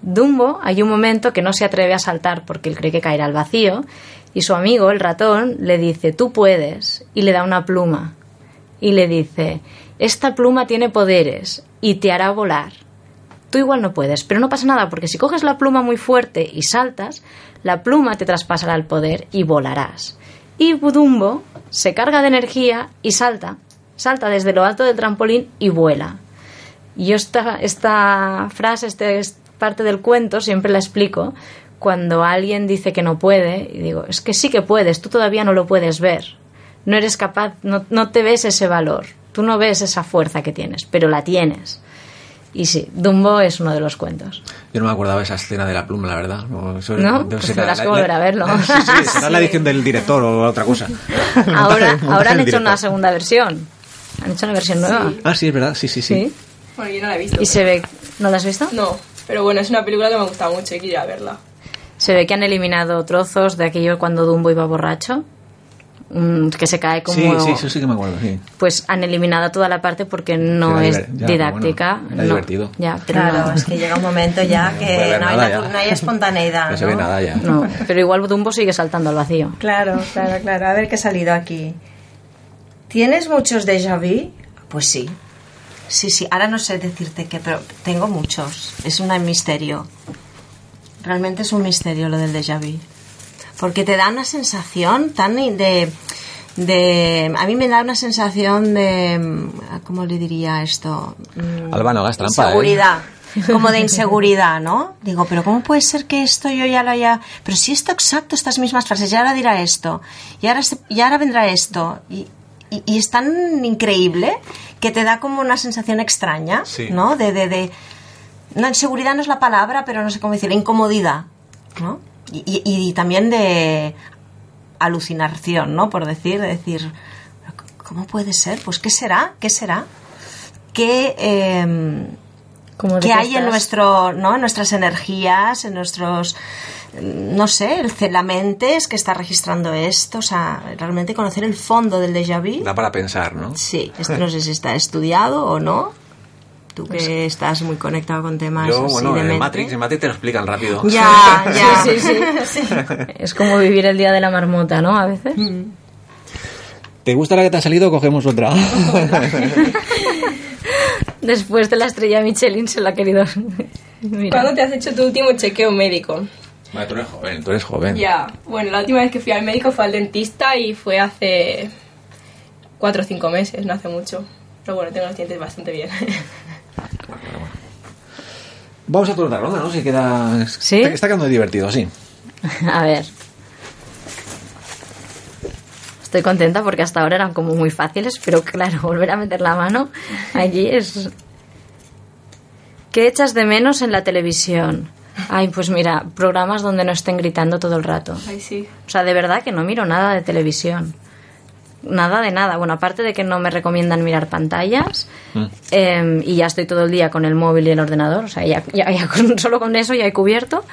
Dumbo, hay un momento que no se atreve a saltar porque él cree que caerá al vacío, y su amigo, el ratón, le dice, tú puedes, y le da una pluma. Y le dice, esta pluma tiene poderes y te hará volar. Tú igual no puedes, pero no pasa nada, porque si coges la pluma muy fuerte y saltas, la pluma te traspasará el poder y volarás. Y Budumbo se carga de energía y salta, salta desde lo alto del trampolín y vuela. Y yo esta, esta frase, esta parte del cuento, siempre la explico cuando alguien dice que no puede, y digo, es que sí que puedes, tú todavía no lo puedes ver. No eres capaz, no, no te ves ese valor, tú no ves esa fuerza que tienes, pero la tienes. Y sí, Dumbo es uno de los cuentos. Yo no me acordaba de esa escena de la pluma, la verdad. No, eso- ¿No? Pues ser tendrás la- que la- volver a verlo. Sí, sí, será la edición del director o otra cosa. Ahora, Montaje- montaje ahora han hecho una segunda versión. Han hecho una versión nueva. Ah, sí, es verdad, sí, sí, sí. Sí. Bueno, yo no la he visto. Y se ve. ¿No la has visto? No, pero bueno, es una película que me gusta mucho y quiero ir a verla. Se ve que han eliminado trozos de aquello cuando Dumbo iba borracho. Mm, que se cae como. Sí, sí, eso sí que me acuerdo, sí. Pues han eliminado toda la parte porque no Era es ya, didáctica. bueno, era no. divertido. Ya, pero Claro, no. es que llega un momento ya No que ver no hay, nada ya. no hay espontaneidad. No se ve ¿no? nada ya. No, pero igual Dumbo sigue saltando al vacío. Claro, claro, claro. A ver qué ha salido aquí. ¿Tienes muchos déjà vu? Pues sí. Sí, sí. Ahora no sé decirte qué, pero tengo muchos. Es un misterio. Realmente es un misterio lo del déjà vu. Porque te da una sensación tan de... de a mí me da una sensación de... ¿Cómo le diría esto? Mm, Alba, no hagas trampa, ¿eh? Inseguridad. Como de inseguridad, ¿no? Digo, pero ¿cómo puede ser que esto yo ya lo haya... Pero si esto exacto, estas mismas frases, y ahora dirá esto, y ahora, se- y ahora vendrá esto, y, y- y es tan increíble que te da como una sensación extraña, Sí. ¿no? De, de, de... No, inseguridad no es la palabra, pero no sé cómo decirlo, incomodidad, ¿no? Y, y- y también de alucinación, ¿no? Por decir, de decir, ¿cómo puede ser? Pues ¿qué será? ¿Qué será? ¿Qué... em, Como de que que hay en nuestro no en nuestras energías en nuestros no sé el, la mente es que está registrando esto o sea realmente conocer el fondo del déjà vu Da para pensar, ¿no? sí esto no sé si está estudiado o no tú que estás muy conectado con temas Yo, así bueno, de en mente. Matrix, en Matrix te lo explican rápido. ya ya Sí, sí, sí. Es como vivir el día de la marmota, ¿no? A veces. ¿Te gusta la que te ha salido? Cogemos otra. Después de la estrella Michelin se la ha querido. Mira. ¿Cuándo te has hecho tu último chequeo médico? Vale, tú eres joven, tú eres joven. Ya, bueno, la última vez que fui al médico fue al dentista y fue hace cuatro o cinco meses, no hace mucho. Pero bueno, tengo los dientes bastante bien. Vamos a hacer otra ronda, ¿no? Si queda... ¿Sí? Está, está quedando divertido, sí. A ver. Estoy contenta porque hasta ahora eran como muy fáciles, pero claro, volver a meter la mano allí es... ¿Qué echas de menos en la televisión? Ay, pues mira, programas donde no estén gritando todo el rato. Ay, sí. O sea, de verdad que no miro nada de televisión. Nada de nada. Bueno, aparte de que no me recomiendan mirar pantallas Mm. eh, y ya estoy todo el día con el móvil y el ordenador, o sea, ya, ya- ya con- solo con eso ya he cubierto.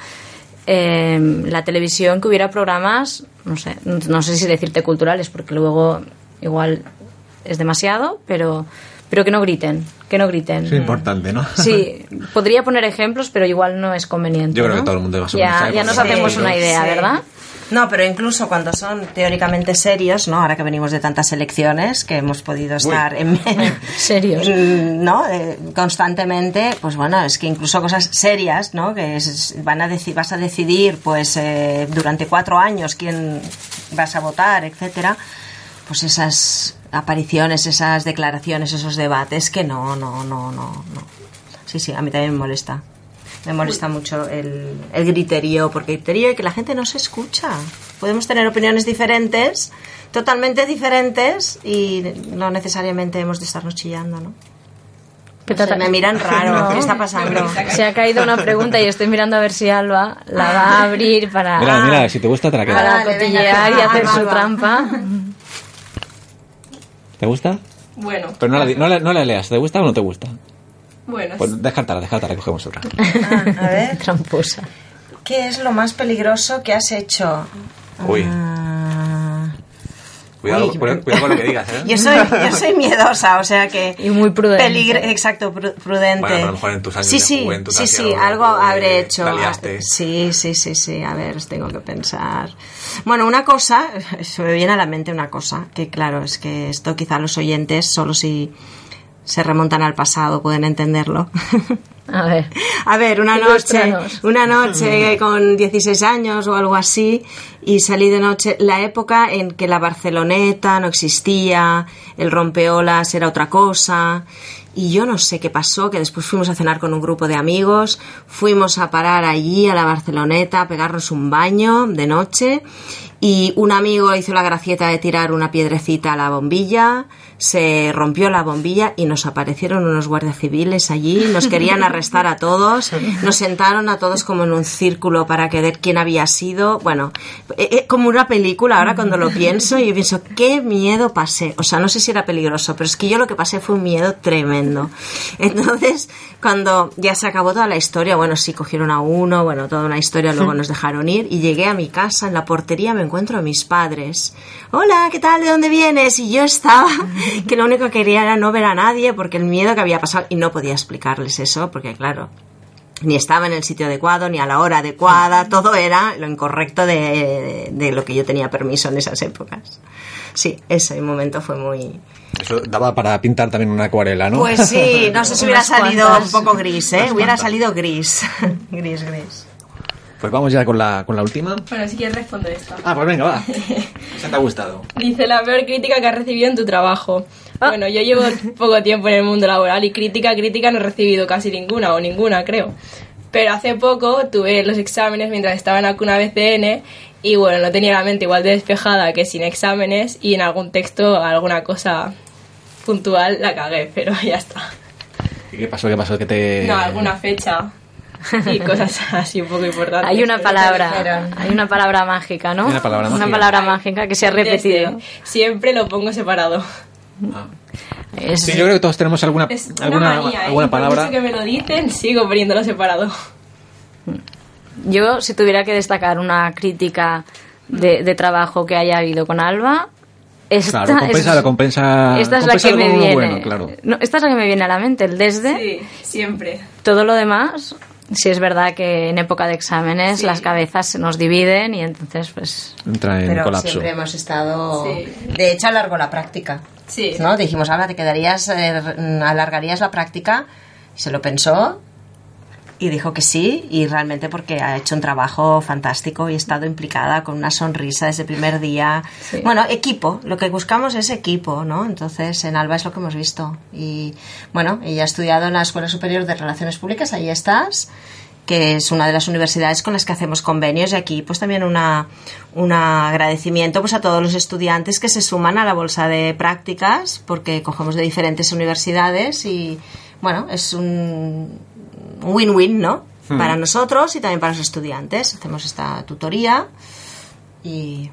Eh, la televisión que hubiera programas, no sé, no sé si decirte culturales, porque luego igual es demasiado, pero, pero que no griten, que no griten. Es importante, ¿no? Sí, podría poner ejemplos, pero igual no es conveniente. Yo creo ¿no? que todo el mundo o menos ya, ya nos hacemos va. una idea, Sí. ¿verdad? No, pero incluso cuando son teóricamente serios, ¿no? Ahora que venimos de tantas elecciones que hemos podido estar en, Serios. en- ¿no? Eh, constantemente, pues bueno, es que incluso cosas serias, ¿no? Que es- van a deci- vas a decidir, pues eh, durante cuatro años quién vas a votar, etcétera. Pues esas apariciones, esas declaraciones, esos debates que no, no, no, no, no. Sí, sí, a mí también me molesta. Me molesta mucho el, el griterío, porque griterío y que la gente no se escucha. Podemos tener opiniones diferentes, totalmente diferentes, y no necesariamente hemos de estarnos chillando, ¿no? ¿Qué No sé, me miran raro, No. ¿qué está pasando? Se ha caído una pregunta y estoy mirando a ver si Alba la va a abrir para, Mira, mira, si te gusta te la quedas. para venga, cotillear y Alba, hacer su Alba. trampa. ¿Te gusta? Bueno, Pero no la, no, la, no la leas, ¿te gusta o no te gusta? Bueno. Pues descártala, descártala, cogemos otra. A ver, Tramposa. ¿qué es lo más peligroso que has hecho? Uy, Ah, cuidado, uy, cuidado, cuidado con lo que digas, ¿eh? Yo soy, yo soy miedosa, o sea que... Y muy prudente. Peligre- exacto, pru- prudente. Bueno, a lo mejor en tus años sí, de sí, juventud sí, sí, algo, algo habré hecho. liaste. Sí, sí, sí, sí, a ver, tengo que pensar. Bueno, una cosa, se me viene a la mente una cosa, que claro, es que esto quizá los oyentes, solo si se remontan al pasado, pueden entenderlo. A ver. A ver, una noche, una noche con 16 años o algo así, y salí de noche, la época en que la Barceloneta no existía, el rompeolas era otra cosa, y yo no sé qué pasó, que después fuimos a cenar con un grupo de amigos, fuimos a parar allí a la Barceloneta, a pegarnos un baño de noche, y un amigo hizo la gracieta de tirar una piedrecita a la bombilla, se rompió la bombilla y nos aparecieron unos guardias civiles allí, nos querían arrestar a todos, nos sentaron a todos como en un círculo para que ver quién había sido, bueno, eh, eh, como una película ahora cuando lo pienso y pienso, qué miedo pasé, o sea, no sé si era peligroso, pero es que yo lo que pasé fue un miedo tremendo. Entonces, cuando ya se acabó toda la historia, bueno, sí cogieron a uno, bueno, toda una historia, luego nos dejaron ir y llegué a mi casa, en la portería me encuentro a mis padres. Hola, ¿qué tal? ¿De dónde vienes? Y yo estaba, que lo único que quería era no ver a nadie porque el miedo que había pasado, y no podía explicarles eso, porque claro, ni estaba en el sitio adecuado, ni a la hora adecuada, todo era lo incorrecto de, de lo que yo tenía permiso en esas épocas. Sí, ese momento fue muy... Eso daba para pintar también una acuarela, ¿no? Pues sí, no sé si hubiera salido cuantas. un poco gris, ¿eh? Unas Hubiera cuantas. salido gris. gris, gris. Pues vamos ya con la, con la última. Bueno, si quieres responder esta. Ah, pues venga, va. Esa te ha gustado. Dice la peor crítica que has recibido en tu trabajo. Bueno, yo llevo poco tiempo en el mundo laboral y crítica, crítica no he recibido casi ninguna o ninguna, creo. Pero hace poco tuve los exámenes mientras estaba en la cuna BCN y bueno, no tenía la mente igual de despejada que sin exámenes y en algún texto, alguna cosa puntual la cagué, pero ya está. ¿Y ¿Qué pasó? ¿Qué pasó? Que te... No, alguna fecha y cosas así un poco importantes. Hay una palabra, hay una palabra mágica, ¿no? Una palabra mágica. palabra mágica que se ha repetido. Desde- siempre lo pongo separado. Ah. Es- Sí, yo creo que todos tenemos alguna, una alguna, manía, ¿eh? alguna palabra. que me lo dicen, sigo poniéndolo separado. Yo, si tuviera que destacar una crítica de, de trabajo que haya habido con Alba, esta Claro, compensa, es, compensa. esta es la que me viene. bueno, claro. No, esta es la que me viene a la mente, el desde. Sí, siempre. Todo lo demás, sí es verdad que en época de exámenes Sí. las cabezas se nos dividen y entonces, pues, Entra en Pero colapso. siempre hemos estado... Sí. De hecho, alargó la práctica. Sí. ¿No? Dijimos, ahora te quedarías, eh, alargarías la práctica. Y se lo pensó y dijo que sí. Y realmente porque ha hecho un trabajo fantástico y ha estado implicada con una sonrisa desde el primer día. Sí. Bueno, equipo. Lo que buscamos es equipo, ¿no? Entonces, en Alba es lo que hemos visto. Y bueno, ella ha estudiado en la Escuela Superior de Relaciones Públicas, ahí estás que es una de las universidades con las que hacemos convenios y aquí pues también una, un agradecimiento pues a todos los estudiantes que se suman a la bolsa de prácticas porque cogemos de diferentes universidades y bueno es un win-win ¿no? para nosotros y también para los estudiantes. Hacemos esta tutoría y...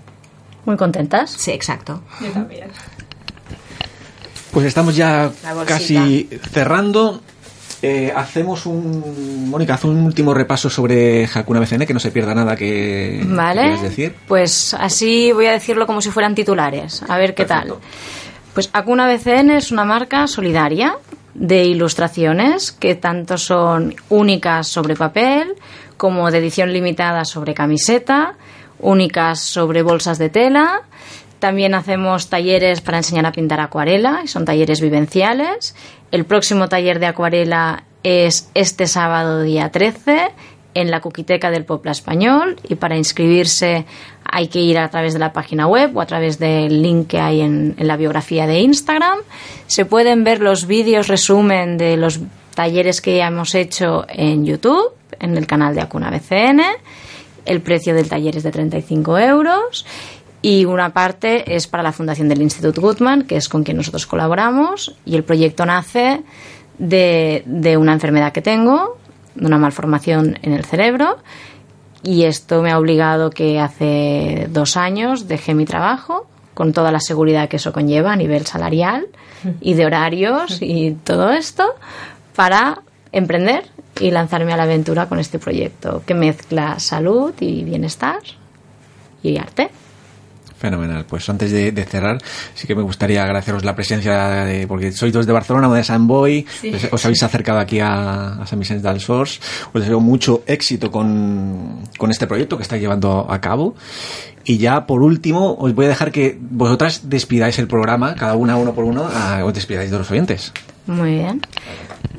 Muy contentas. Sí, exacto. Yo también. Pues estamos ya casi cerrando. Eh, hacemos un. Mónica, haz un último repaso sobre Hakuna BCN, que no se pierda nada que, Vale. quieras decir. Pues así voy a decirlo como si fueran titulares. A ver qué Perfecto. tal. Pues Acuna BCN es una marca solidaria de ilustraciones que tanto son únicas sobre papel como de edición limitada sobre camiseta, únicas sobre bolsas de tela. También hacemos talleres para enseñar a pintar acuarela, y son talleres vivenciales. El próximo taller de acuarela es este sábado día 13 en la Cuquiteca del Popla Español y para inscribirse hay que ir a través de la página web o a través del link que hay en, la biografía de Instagram. Se pueden ver los vídeos resumen de los talleres que hemos hecho en YouTube, en el canal de Acuna BCN. El precio del taller es de 35 euros y una parte es para la fundación del Instituto Goodman, que es con quien nosotros colaboramos, y el proyecto nace de, de una enfermedad que tengo, de una malformación en el cerebro, y esto me ha obligado que hace dos años dejé mi trabajo, con toda la seguridad que eso conlleva a nivel salarial y de horarios y todo esto, para emprender y lanzarme a la aventura con este proyecto que mezcla salud y bienestar y arte. Fenomenal. Pues antes de, de cerrar, sí que me gustaría agradeceros la presencia, de, porque sois dos de Barcelona, una de San Boy, pues os habéis acercado aquí a, a San Vicente del Sors. Os deseo mucho éxito con, con este proyecto que estáis llevando a cabo. Y ya por último, os voy a dejar que vosotras despidáis el programa, cada una uno por uno, a- os despidáis de los oyentes. Muy bien.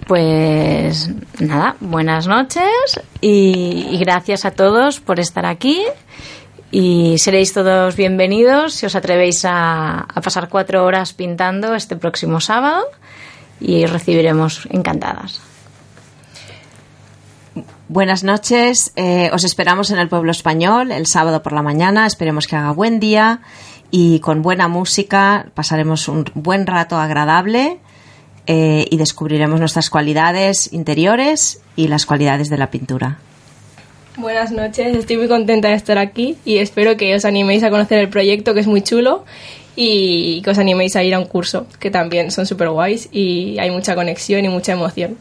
Pues nada, buenas noches y, y gracias a todos por estar aquí. Y seréis todos bienvenidos si os atrevéis a, pasar cuatro horas pintando este próximo sábado y os recibiremos encantadas. Buenas noches, eh, os esperamos en el pueblo español el sábado por la mañana, esperemos que haga buen día y con buena música pasaremos un buen rato agradable eh, y descubriremos nuestras cualidades interiores y las cualidades de la pintura. Buenas noches, estoy muy contenta de estar aquí y espero que os animéis a conocer el proyecto que es muy chulo y que os animéis a ir a un curso que también son súper guays y hay mucha conexión y mucha emoción.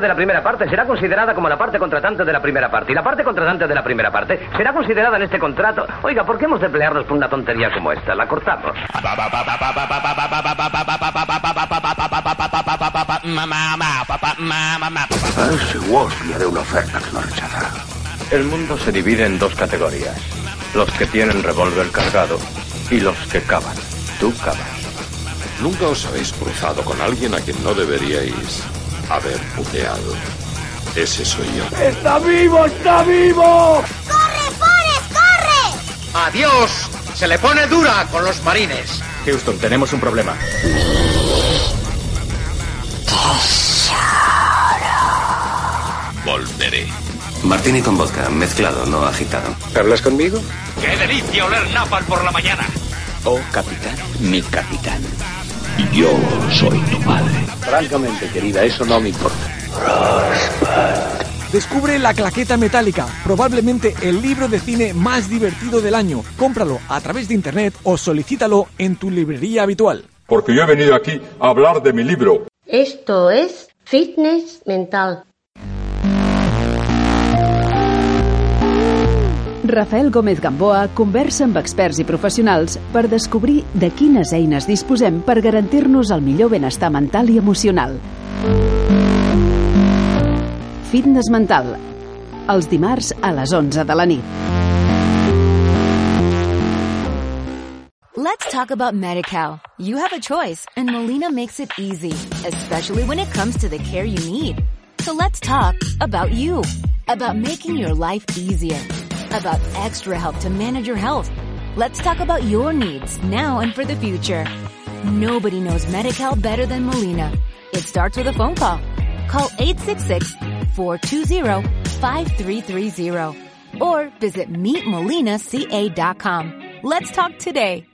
Contratante de la primera parte será considerada como la parte contratante de la primera parte. Y la parte contratante de la primera parte será considerada en este contrato. Oiga, ¿por qué hemos de pelearnos por una tontería como esta? La cortamos. Ese Walsh le haré una oferta que no rechazará. El mundo se divide en dos categorías. Los que tienen revólver cargado y los que cavan. Tú cavas. Nunca os habéis cruzado con alguien a quien no deberíais haber puteado. Ese soy yo. ¡Está vivo! ¡Está vivo! ¡Corre, Forrest, corre! ¡Adiós! Se le pone dura con los marines. Houston, tenemos un problema. Volveré. Martini con vodka, mezclado, no agitado. ¿Hablas conmigo? ¡Qué delicia oler napal por la mañana! Oh, capitán, mi capitán. Yo soy tu padre. Francamente, querida, eso no me importa. Descubre La Claqueta Metálica, probablemente el libro de cine más divertido del año. Cómpralo a través de internet o solicítalo en tu librería habitual. Porque yo he venido aquí a hablar de mi libro. Esto es Fitness Mental. Rafael Gómez Gamboa conversa amb experts i professionals per descobrir de quines eines disposem per garantir-nos el millor benestar mental i emocional. Fitness Mental, els dimarts a les 11 de la nit. Let's talk about MediCal. You have a choice, and Molina makes it easy, especially when it comes to the care you need. So let's talk about you, about making your life easier, about extra help to manage your health. Let's talk about your needs now and for the future. Nobody knows MediCal better than Molina. It starts with a phone call. Call 866-420-5330 or visit meetmolinaca.com. Let's talk today.